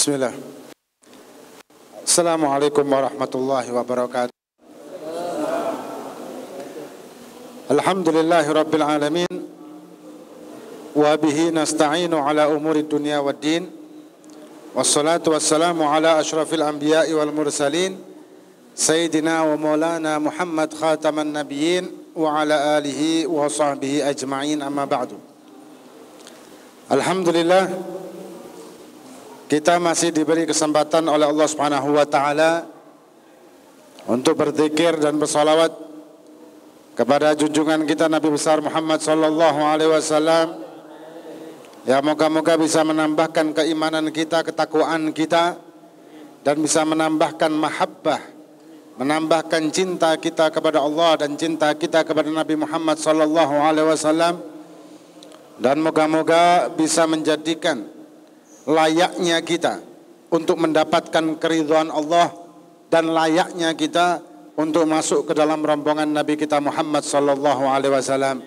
بسم الله. السلام عليكم ورحمة الله وبركاته. الحمد لله رب العالمين وبه نستعين على أمور الدنيا والدين والصلاة والسلام على أشرف الأنبياء والمرسلين سيدنا ومولانا محمد خاتم النبيين وعلى آله وصحبه أجمعين أما بعد. الحمد لله Kita masih diberi kesempatan oleh Allah Subhanahu wa taala untuk berzikir dan bersalawat kepada junjungan kita Nabi besar Muhammad sallallahu alaihi wasallam. Ya moga-moga bisa menambahkan keimanan kita, ketakwaan kita dan bisa menambahkan mahabbah, menambahkan cinta kita kepada Allah dan cinta kita kepada Nabi Muhammad sallallahu alaihi wasallam dan moga-moga bisa menjadikan layaknya kita untuk mendapatkan keridhaan Allah dan layaknya kita untuk masuk ke dalam rombongan Nabi kita Muhammad sallallahu alaihi wasallam.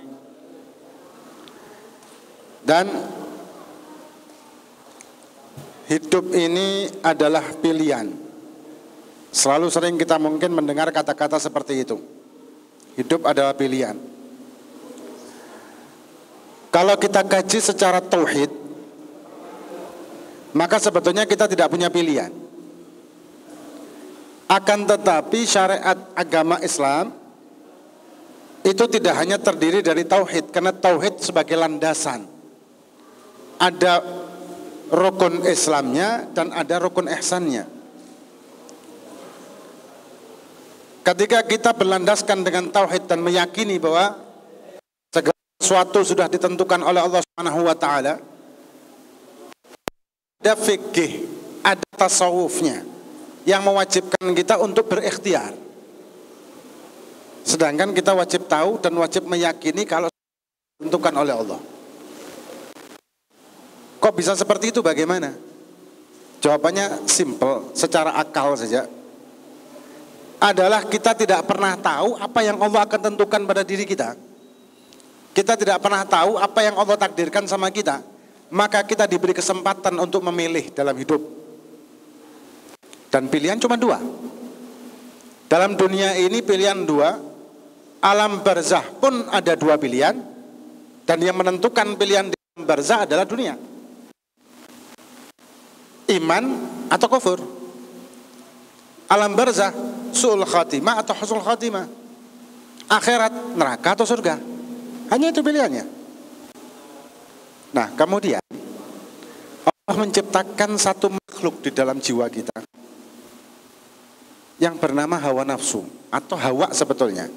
Dan hidup ini adalah pilihan. Selalu sering kita mungkin mendengar kata-kata seperti itu. Hidup adalah pilihan. Kalau kita kaji secara tauhid, maka sebetulnya kita tidak punya pilihan. Akan tetapi syariat agama Islam itu tidak hanya terdiri dari tauhid, karena tauhid sebagai landasan. Ada rukun Islamnya dan ada rukun ihsannya. Ketika kita berlandaskan dengan tauhid dan meyakini bahwa segala sesuatu sudah ditentukan oleh Allah Subhanahu wa taala, ada fikih, ada tasawufnya yang mewajibkan kita untuk berikhtiar. Sedangkan kita wajib tahu dan wajib meyakini kalau ditentukan oleh Allah. Kok bisa seperti itu bagaimana? Jawabannya simple, secara akal saja. Adalah kita tidak pernah tahu apa yang Allah akan tentukan pada diri kita. Kita tidak pernah tahu apa yang Allah takdirkan sama kita. Maka kita diberi kesempatan untuk memilih dalam hidup. Dan pilihan cuma dua. Dalam dunia ini pilihan dua. Alam barzah pun ada dua pilihan. Dan yang menentukan pilihan di alam barzah adalah dunia iman atau kufur. Alam barzah, su'ul khatimah atau husnul khatimah. Akhirat, neraka atau surga. Hanya itu pilihannya. Nah, kemudian Allah menciptakan satu makhluk di dalam jiwa kita yang bernama hawa nafsu atau hawa sebetulnya.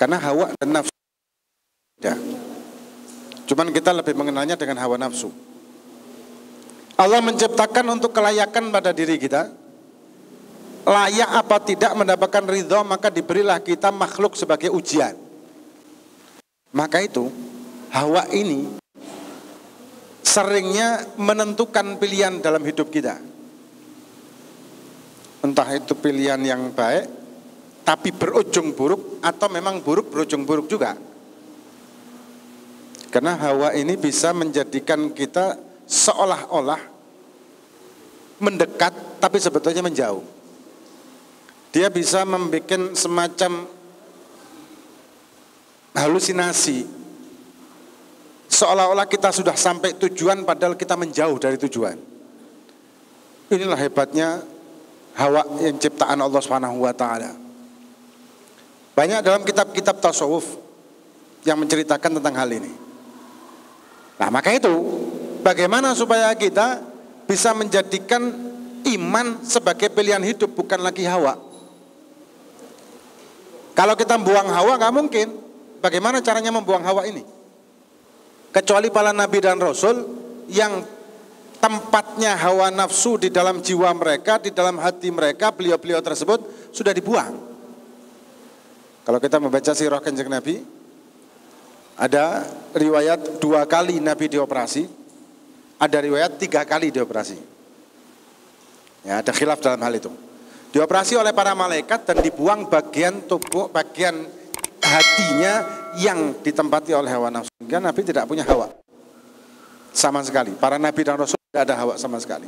Karena hawa dan nafsu beda. Cuman kita lebih mengenalnya dengan hawa nafsu. Allah menciptakan untuk kelayakan pada diri kita. Layak apa tidak mendapatkan ridho maka diberilah kita makhluk sebagai ujian. Maka itu hawa ini seringnya menentukan pilihan dalam hidup kita. Entah itu pilihan yang baik tapi berujung buruk atau memang buruk berujung buruk juga. Karena hawa ini bisa menjadikan kita seolah-olah mendekat tapi sebetulnya menjauh. Dia bisa membuat semacam halusinasi. Seolah-olah kita sudah sampai tujuan padahal kita menjauh dari tujuan. Inilah hebatnya hawa yang ciptaan Allah taala. Banyak dalam kitab-kitab tasawuf yang menceritakan tentang hal ini. Nah, maka itu bagaimana supaya kita bisa menjadikan iman sebagai pilihan hidup bukan lagi hawa. Kalau kita buang hawa nggak mungkin. Bagaimana caranya membuang hawa ini? Kecuali para nabi dan rasul yang tempatnya hawa nafsu di dalam jiwa mereka, di dalam hati mereka, beliau-beliau tersebut sudah dibuang. Kalau kita membaca sirah kanjeng Nabi, ada riwayat dua kali Nabi dioperasi, ada riwayat tiga kali dioperasi. Ya, ada khilaf dalam hal itu. Dioperasi oleh para malaikat dan dibuang bagian tubuh, bagian hatinya yang ditempati oleh hawa nafsu. Sehingga Nabi tidak punya hawa. Sama sekali. Para nabi dan rasul tidak ada hawa sama sekali.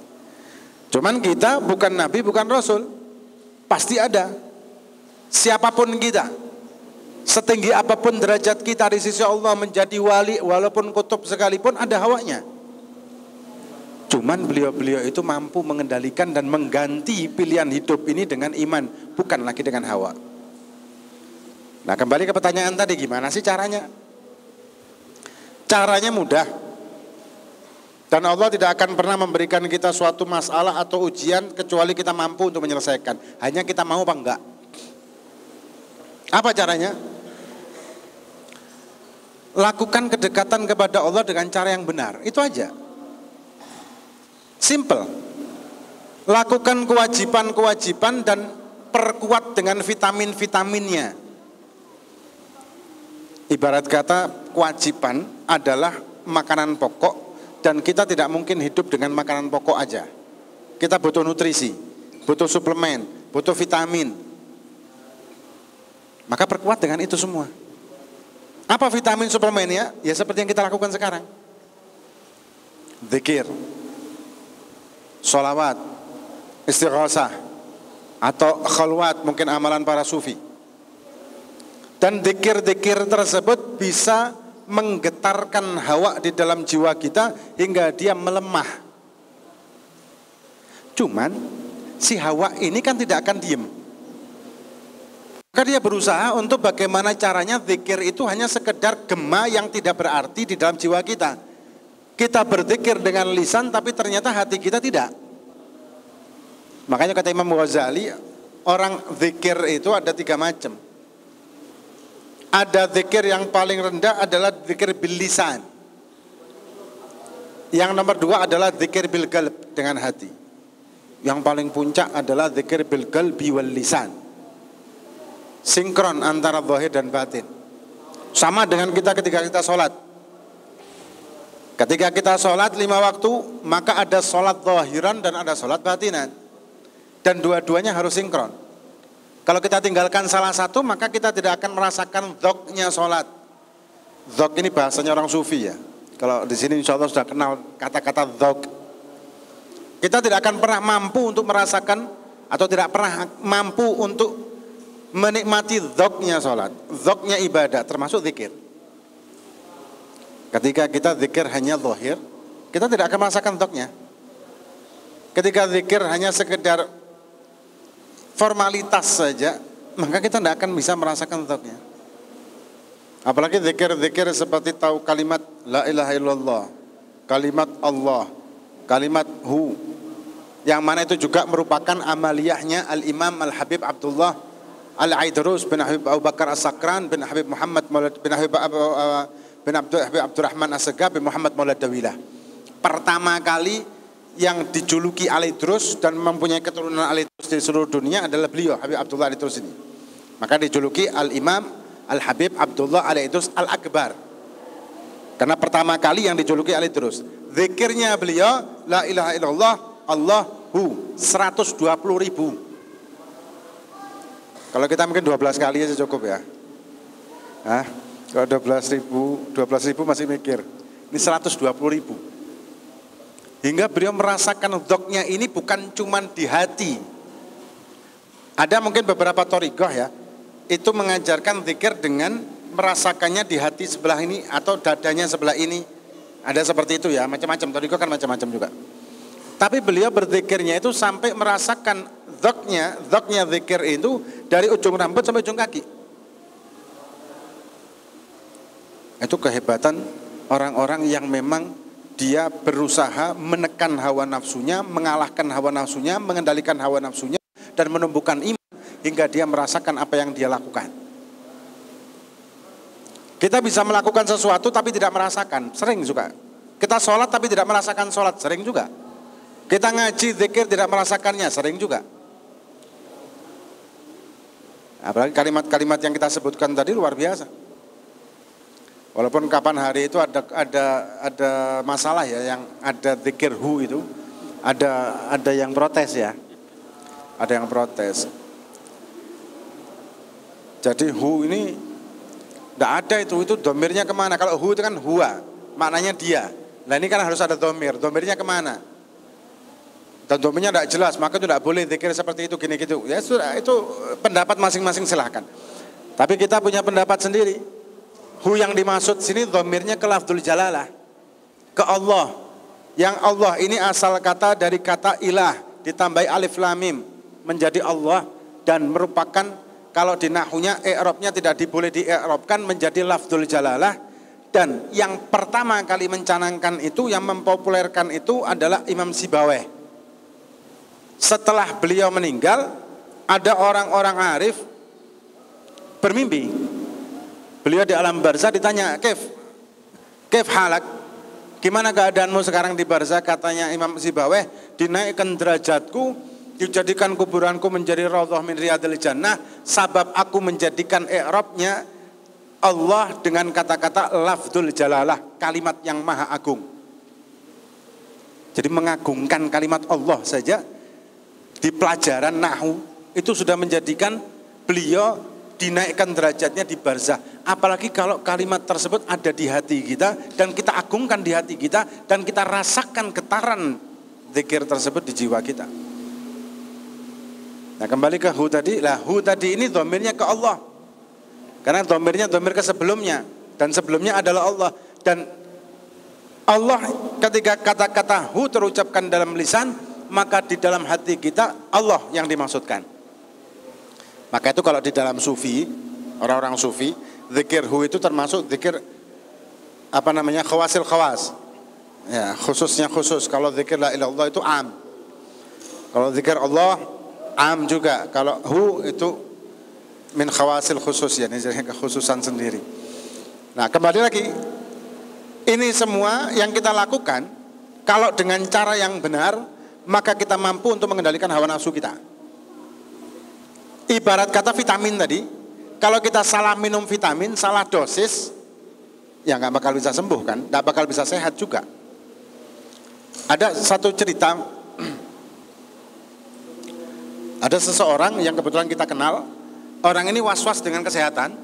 Cuman kita bukan nabi, bukan rasul. Pasti ada. Siapa pun kita. Setinggi apa pun derajat kita di sisi Allah menjadi wali walaupun kutub sekalipun ada hawanya. Cuman beliau-beliau itu mampu mengendalikan dan mengganti pilihan hidup ini dengan iman, bukan lagi dengan hawa. Nah kembali ke pertanyaan tadi, gimana sih caranya? Caranya mudah. Dan Allah tidak akan pernah memberikan kita suatu masalah atau ujian kecuali kita mampu untuk menyelesaikan. Hanya kita mau apa enggak. Apa caranya? Lakukan kedekatan kepada Allah dengan cara yang benar. Itu aja. Simple. Lakukan kewajiban-kewajiban dan perkuat dengan vitamin-vitaminnya. Ibarat kata kewajiban adalah makanan pokok dan kita tidak mungkin hidup dengan makanan pokok aja. Kita butuh nutrisi, butuh suplemen, butuh vitamin. Maka perkuat dengan itu semua. Apa vitamin suplemennya? Ya seperti yang kita lakukan sekarang. Zikir, solawat, istighosah, atau khalwat mungkin amalan para sufi. Dan dikir-dikir tersebut bisa menggetarkan hawa di dalam jiwa kita hingga dia melemah. Cuman si hawa ini kan tidak akan diem. Maka dia berusaha untuk bagaimana caranya zikir itu hanya sekedar gema yang tidak berarti di dalam jiwa kita kita berzikir dengan lisan tapi ternyata hati kita tidak. Makanya kata Imam Ghazali, orang zikir itu ada tiga macam. Ada zikir yang paling rendah adalah zikir bil lisan. Yang nomor dua adalah zikir bil galb dengan hati. Yang paling puncak adalah zikir bil galbi lisan. Sinkron antara zahir dan batin. Sama dengan kita ketika kita sholat. Ketika kita sholat lima waktu, maka ada sholat zahiran dan ada sholat batinan. Dan dua-duanya harus sinkron. Kalau kita tinggalkan salah satu, maka kita tidak akan merasakan dhoknya sholat. Dhok ini bahasanya orang sufi ya. Kalau di sini insya Allah sudah kenal kata-kata dhok. Kita tidak akan pernah mampu untuk merasakan atau tidak pernah mampu untuk menikmati dhoknya sholat. Dhoknya ibadah termasuk zikir. Ketika kita zikir hanya zahir, kita tidak akan merasakan toknya. Ketika zikir hanya sekedar formalitas saja, maka kita tidak akan bisa merasakan toknya. Apalagi zikir-zikir seperti tahu kalimat la ilaha illallah, kalimat Allah, kalimat hu. Yang mana itu juga merupakan amaliyahnya Al-Imam Al-Habib Abdullah Al-Aidrus bin Habib Abu Bakar As-Sakran bin Habib Muhammad bin Habib Abu, bin Abdul Abdurrahman Assegaf bin Muhammad Maulad Dawilah. Pertama kali yang dijuluki Alidrus dan mempunyai keturunan Alidrus di seluruh dunia adalah beliau Habib Abdullah Alidrus ini. Maka dijuluki Al-Imam Al-Habib Abdullah Alidrus Al-Akbar. Karena pertama kali yang dijuluki Alidrus. Zikirnya beliau La ilaha illallah Allahu 120 ribu. Kalau kita mungkin 12 kali aja cukup ya. Hah? Kalau 12 ribu, 12 ribu masih mikir. Ini 120 ribu. Hingga beliau merasakan doknya ini bukan cuma di hati. Ada mungkin beberapa torigoh ya, itu mengajarkan zikir dengan merasakannya di hati sebelah ini atau dadanya sebelah ini. Ada seperti itu ya, macam-macam. Torigoh kan macam-macam juga. Tapi beliau berzikirnya itu sampai merasakan doknya, doknya zikir itu dari ujung rambut sampai ujung kaki. Itu kehebatan orang-orang yang memang dia berusaha menekan hawa nafsunya, mengalahkan hawa nafsunya, mengendalikan hawa nafsunya, dan menumbuhkan iman hingga dia merasakan apa yang dia lakukan. Kita bisa melakukan sesuatu tapi tidak merasakan, sering juga. Kita sholat tapi tidak merasakan sholat, sering juga. Kita ngaji, zikir tidak merasakannya, sering juga. Apalagi kalimat-kalimat yang kita sebutkan tadi luar biasa. Walaupun kapan hari itu ada ada ada masalah ya yang ada zikir hu itu ada ada yang protes ya. Ada yang protes. Jadi hu ini tidak ada itu itu domirnya ke mana? Kalau hu itu kan huwa, maknanya dia. Nah ini kan harus ada domir. Domirnya ke mana? dan domainnya tidak jelas, maka itu tidak boleh zikir seperti itu gini gitu. Ya sudah, itu pendapat masing-masing silahkan. Tapi kita punya pendapat sendiri. Hu yang dimaksud sini domirnya ke lafdul jalalah. Ke Allah. Yang Allah ini asal kata dari kata ilah. Ditambahi alif lamim. Menjadi Allah. Dan merupakan kalau di nahunya i'rabnya tidak diboleh di menjadi lafdul jalalah. Dan yang pertama kali mencanangkan itu, yang mempopulerkan itu adalah Imam Sibaweh setelah beliau meninggal ada orang-orang arif bermimpi. Beliau di alam barzah ditanya, "Kef? Kef halak? Gimana keadaanmu sekarang di barzah?" Katanya Imam Sibaweh, "Dinaikkan derajatku, dijadikan kuburanku menjadi raudhah min riyadil jannah, sabab aku menjadikan i'rabnya Allah dengan kata-kata lafzul jalalah, kalimat yang maha agung." Jadi mengagungkan kalimat Allah saja di pelajaran nahu itu sudah menjadikan beliau dinaikkan derajatnya di barzah. Apalagi kalau kalimat tersebut ada di hati kita dan kita agungkan di hati kita dan kita rasakan getaran zikir tersebut di jiwa kita. Nah kembali ke hu tadi, lah hu tadi ini domirnya ke Allah. Karena domirnya domir ke sebelumnya dan sebelumnya adalah Allah dan Allah ketika kata-kata hu terucapkan dalam lisan maka di dalam hati kita Allah yang dimaksudkan. Maka itu kalau di dalam sufi, orang-orang sufi, zikir hu itu termasuk zikir apa namanya khawasil khawas. Ya, khususnya khusus. Kalau zikir la ilallah itu am. Kalau zikir Allah am juga. Kalau hu itu min khawasil khusus ya, ini jadi kekhususan sendiri. Nah, kembali lagi ini semua yang kita lakukan kalau dengan cara yang benar maka kita mampu untuk mengendalikan hawa nafsu kita. Ibarat kata vitamin tadi, kalau kita salah minum vitamin, salah dosis, ya nggak bakal bisa sembuh kan, nggak bakal bisa sehat juga. Ada satu cerita, ada seseorang yang kebetulan kita kenal, orang ini was-was dengan kesehatan,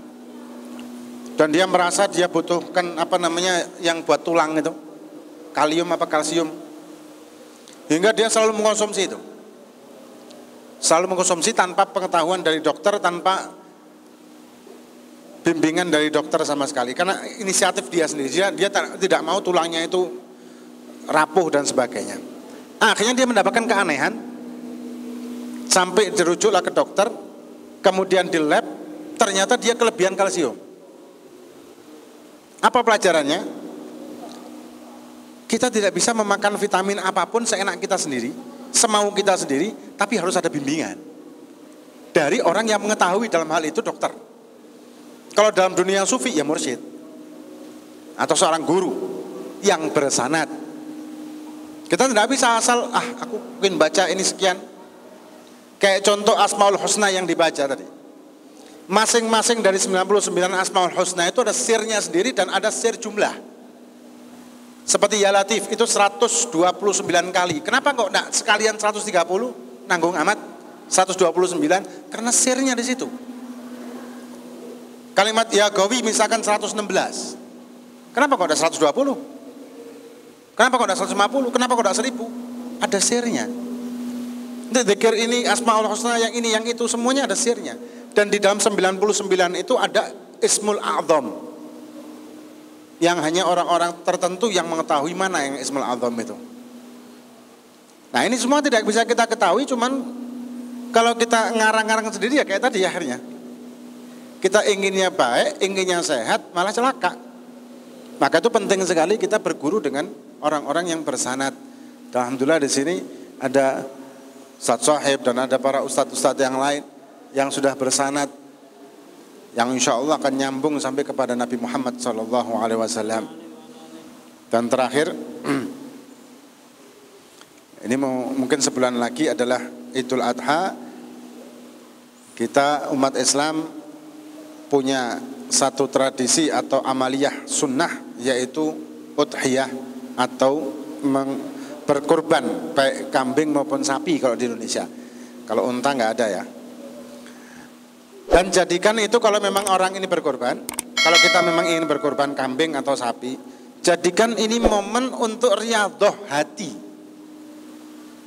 dan dia merasa dia butuhkan apa namanya yang buat tulang itu, kalium apa kalsium, Hingga dia selalu mengkonsumsi itu. Selalu mengkonsumsi tanpa pengetahuan dari dokter, tanpa bimbingan dari dokter sama sekali. Karena inisiatif dia sendiri, dia, dia tidak mau tulangnya itu rapuh dan sebagainya. Akhirnya dia mendapatkan keanehan, sampai dirujuklah ke dokter, kemudian di lab, ternyata dia kelebihan kalsium. Apa pelajarannya? Kita tidak bisa memakan vitamin apa pun seenak kita sendiri, semau kita sendiri, tapi harus ada bimbingan. Dari orang yang mengetahui dalam hal itu dokter. Kalau dalam dunia sufi ya mursyid. Atau seorang guru yang bersanat. Kita tidak bisa asal, ah aku ingin baca ini sekian. Kayak contoh Asmaul Husna yang dibaca tadi. Masing-masing dari 99 Asmaul Husna itu ada sirnya sendiri dan ada sir jumlah. Seperti ya Latif itu 129 kali. Kenapa kok enggak sekalian 130? Nanggung amat 129 karena sirnya di situ. Kalimat ya Gawi misalkan 116. Kenapa kok ada 120? Kenapa kok ada 150? Kenapa kok ada 1000? Ada sirnya. Zikir ini Asmaul Husna yang ini yang itu semuanya ada sirnya. Dan di dalam 99 itu ada Ismul A'zam yang hanya orang-orang tertentu yang mengetahui mana yang Ismul Azam itu. Nah ini semua tidak bisa kita ketahui cuman kalau kita ngarang-ngarang sendiri ya kayak tadi akhirnya. Kita inginnya baik, inginnya sehat, malah celaka. Maka itu penting sekali kita berguru dengan orang-orang yang bersanat. Alhamdulillah di sini ada Ustaz Sahib dan ada para ustadz-ustadz yang lain yang sudah bersanat yang insya Allah akan nyambung sampai kepada Nabi Muhammad Sallallahu Alaihi Wasallam. Dan terakhir, ini mungkin sebulan lagi adalah Idul Adha. Kita umat Islam punya satu tradisi atau amaliyah sunnah yaitu udhiyah atau berkorban baik kambing maupun sapi kalau di Indonesia. Kalau unta nggak ada ya. Dan jadikan itu kalau memang orang ini berkorban, kalau kita memang ingin berkorban kambing atau sapi, jadikan ini momen untuk riadoh hati.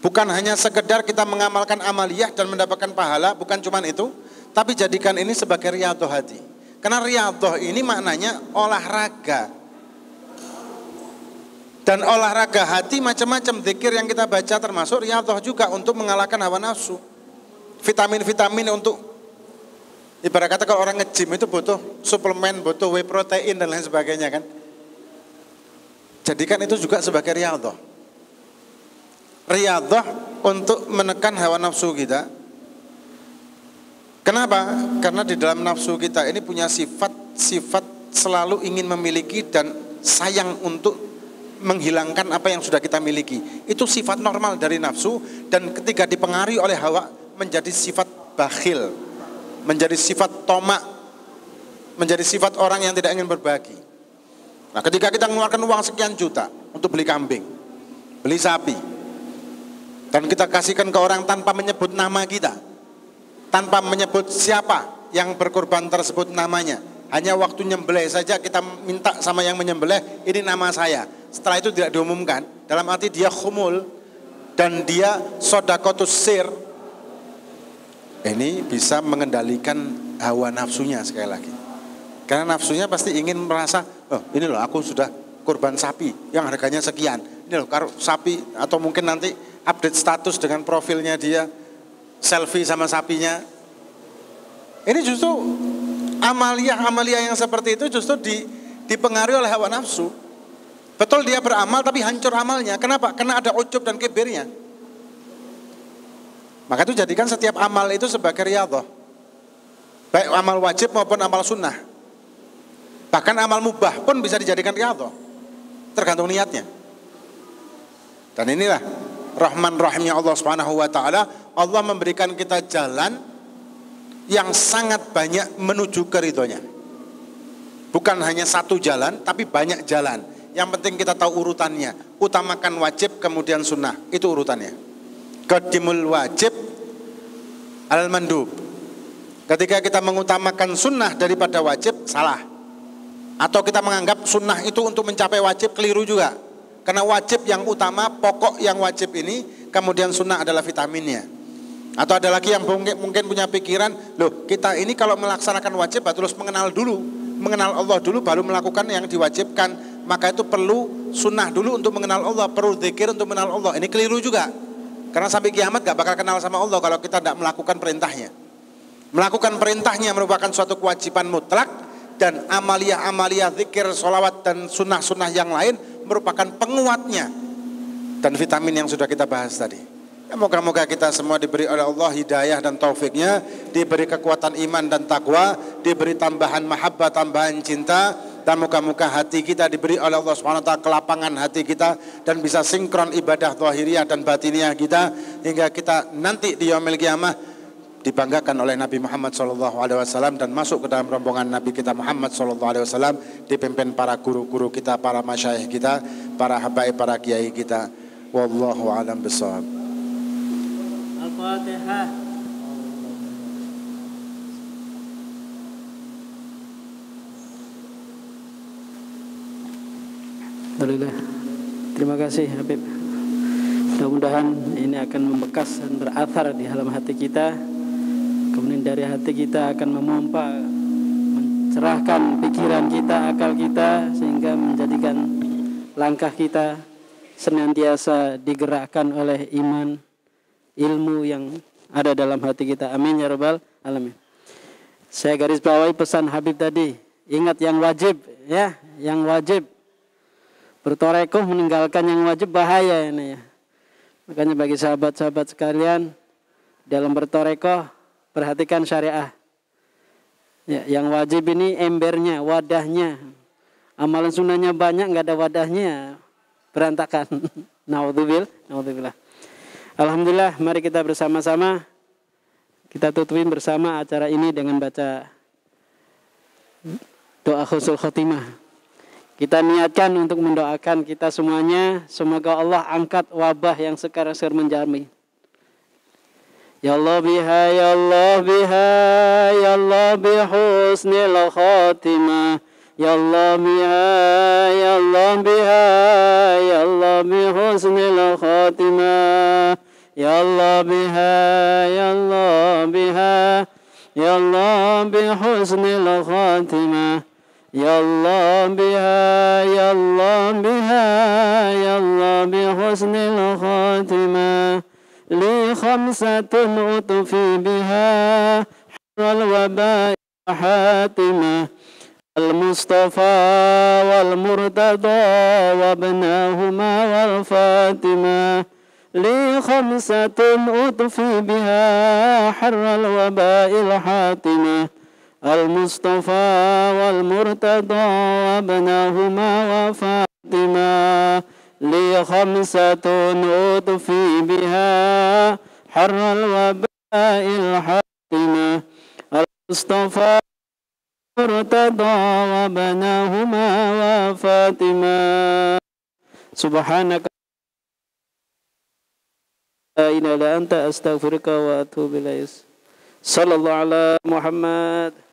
Bukan hanya sekedar kita mengamalkan amaliyah dan mendapatkan pahala, bukan cuma itu, tapi jadikan ini sebagai riyadhah hati. Karena riyadhah ini maknanya olahraga. Dan olahraga hati macam-macam zikir yang kita baca termasuk riyadhah juga untuk mengalahkan hawa nafsu. Vitamin-vitamin untuk ibarat kata kalau orang nge-gym itu butuh suplemen, butuh whey protein dan lain sebagainya kan. Jadikan itu juga sebagai riyadhah riadah untuk menekan hawa nafsu kita. Kenapa? Karena di dalam nafsu kita ini punya sifat-sifat selalu ingin memiliki dan sayang untuk menghilangkan apa yang sudah kita miliki. Itu sifat normal dari nafsu dan ketika dipengaruhi oleh hawa menjadi sifat bakhil, menjadi sifat tomak, menjadi sifat orang yang tidak ingin berbagi. Nah, ketika kita mengeluarkan uang sekian juta untuk beli kambing, beli sapi, dan kita kasihkan ke orang tanpa menyebut nama kita. Tanpa menyebut siapa yang berkorban tersebut namanya. Hanya waktu nyembelih saja kita minta sama yang menyembelih, ini nama saya. Setelah itu tidak diumumkan, dalam arti dia khumul dan dia sodakotus sir. Ini bisa mengendalikan hawa nafsunya sekali lagi. Karena nafsunya pasti ingin merasa, oh ini loh aku sudah korban sapi yang harganya sekian. Ini loh sapi atau mungkin nanti update status dengan profilnya dia, selfie sama sapinya. Ini justru amalia-amalia yang seperti itu justru di, dipengaruhi oleh hawa nafsu. Betul dia beramal tapi hancur amalnya. Kenapa? Karena ada ujub dan kibirnya. Maka itu jadikan setiap amal itu sebagai riyadhah. Baik amal wajib maupun amal sunnah. Bahkan amal mubah pun bisa dijadikan riyadhah. Tergantung niatnya. Dan inilah Rahman Rahimnya Allah Subhanahu wa taala, Allah memberikan kita jalan yang sangat banyak menuju ke ridhonya. Bukan hanya satu jalan, tapi banyak jalan. Yang penting kita tahu urutannya. Utamakan wajib, kemudian sunnah. Itu urutannya. Qadimul wajib al mandub. Ketika kita mengutamakan sunnah daripada wajib, salah. Atau kita menganggap sunnah itu untuk mencapai wajib, keliru juga. Karena wajib yang utama, pokok yang wajib ini, kemudian sunnah adalah vitaminnya. Atau ada lagi yang mungkin, mungkin punya pikiran, loh kita ini kalau melaksanakan wajib harus mengenal dulu, mengenal Allah dulu baru melakukan yang diwajibkan. Maka itu perlu sunnah dulu untuk mengenal Allah, perlu zikir untuk mengenal Allah. Ini keliru juga. Karena sampai kiamat gak bakal kenal sama Allah kalau kita tidak melakukan perintahnya. Melakukan perintahnya merupakan suatu kewajiban mutlak dan amalia-amalia zikir, solawat dan sunnah-sunnah yang lain merupakan penguatnya dan vitamin yang sudah kita bahas tadi. Ya, moga-moga kita semua diberi oleh Allah hidayah dan taufiknya, diberi kekuatan iman dan takwa, diberi tambahan mahabbah, tambahan cinta, dan moga-moga hati kita diberi oleh Allah SWT kelapangan hati kita dan bisa sinkron ibadah zahiriyah dan batiniah kita hingga kita nanti di yaumil kiamah dibanggakan oleh Nabi Muhammad SAW dan masuk ke dalam rombongan Nabi kita Muhammad SAW dipimpin para guru-guru kita, para masyayikh kita, para habaib, para kiai kita. Wallahu a'lam bishawab. Al-Fatihah. Alhamdulillah. Terima kasih Habib. Mudah-mudahan ini akan membekas dan berathar di dalam hati kita Kemudian dari hati kita akan memompa mencerahkan pikiran kita, akal kita sehingga menjadikan langkah kita senantiasa digerakkan oleh iman, ilmu yang ada dalam hati kita. Amin ya rabbal alamin. Saya garis bawahi pesan Habib tadi. Ingat yang wajib ya, yang wajib. Bertorekoh meninggalkan yang wajib bahaya ini ya. Makanya bagi sahabat-sahabat sekalian dalam bertorekoh Perhatikan syariah. Ya, yang wajib ini embernya, wadahnya. Amalan sunnahnya banyak, nggak ada wadahnya, berantakan. Naudzubil, naudzubillah. Alhamdulillah, mari kita bersama-sama kita tutupin bersama acara ini dengan baca doa khusul khotimah. Kita niatkan untuk mendoakan kita semuanya. Semoga Allah angkat wabah yang sekarang ser menjarmi Ya Allah biha, ya Allah biha, ya Allah bihusnil khatimah. Ya Allah biha, ya Allah biha, ya Allah bihusnil khatimah. Ya Allah biha, ya Allah biha, ya Allah bihusnil khatimah. يا الله بها يا الله بها يا الله بحسن الخاتمة. لي خمسة أطفي بها حر الوباء حاتمة. المصطفى والمرتضى وابناهما والفاتمة لي خمسة أطفي بها حر الوباء الحاتمة. المصطفى والمرتضى وابناهما وفاطمة لي خمسة أطفي بها حر الوباء الحاتمة المصطفى مرتضى وبناهما وفاطمة. سبحانك. لا إله إلا أنت أستغفرك وأتوب إليك. صلى الله على محمد.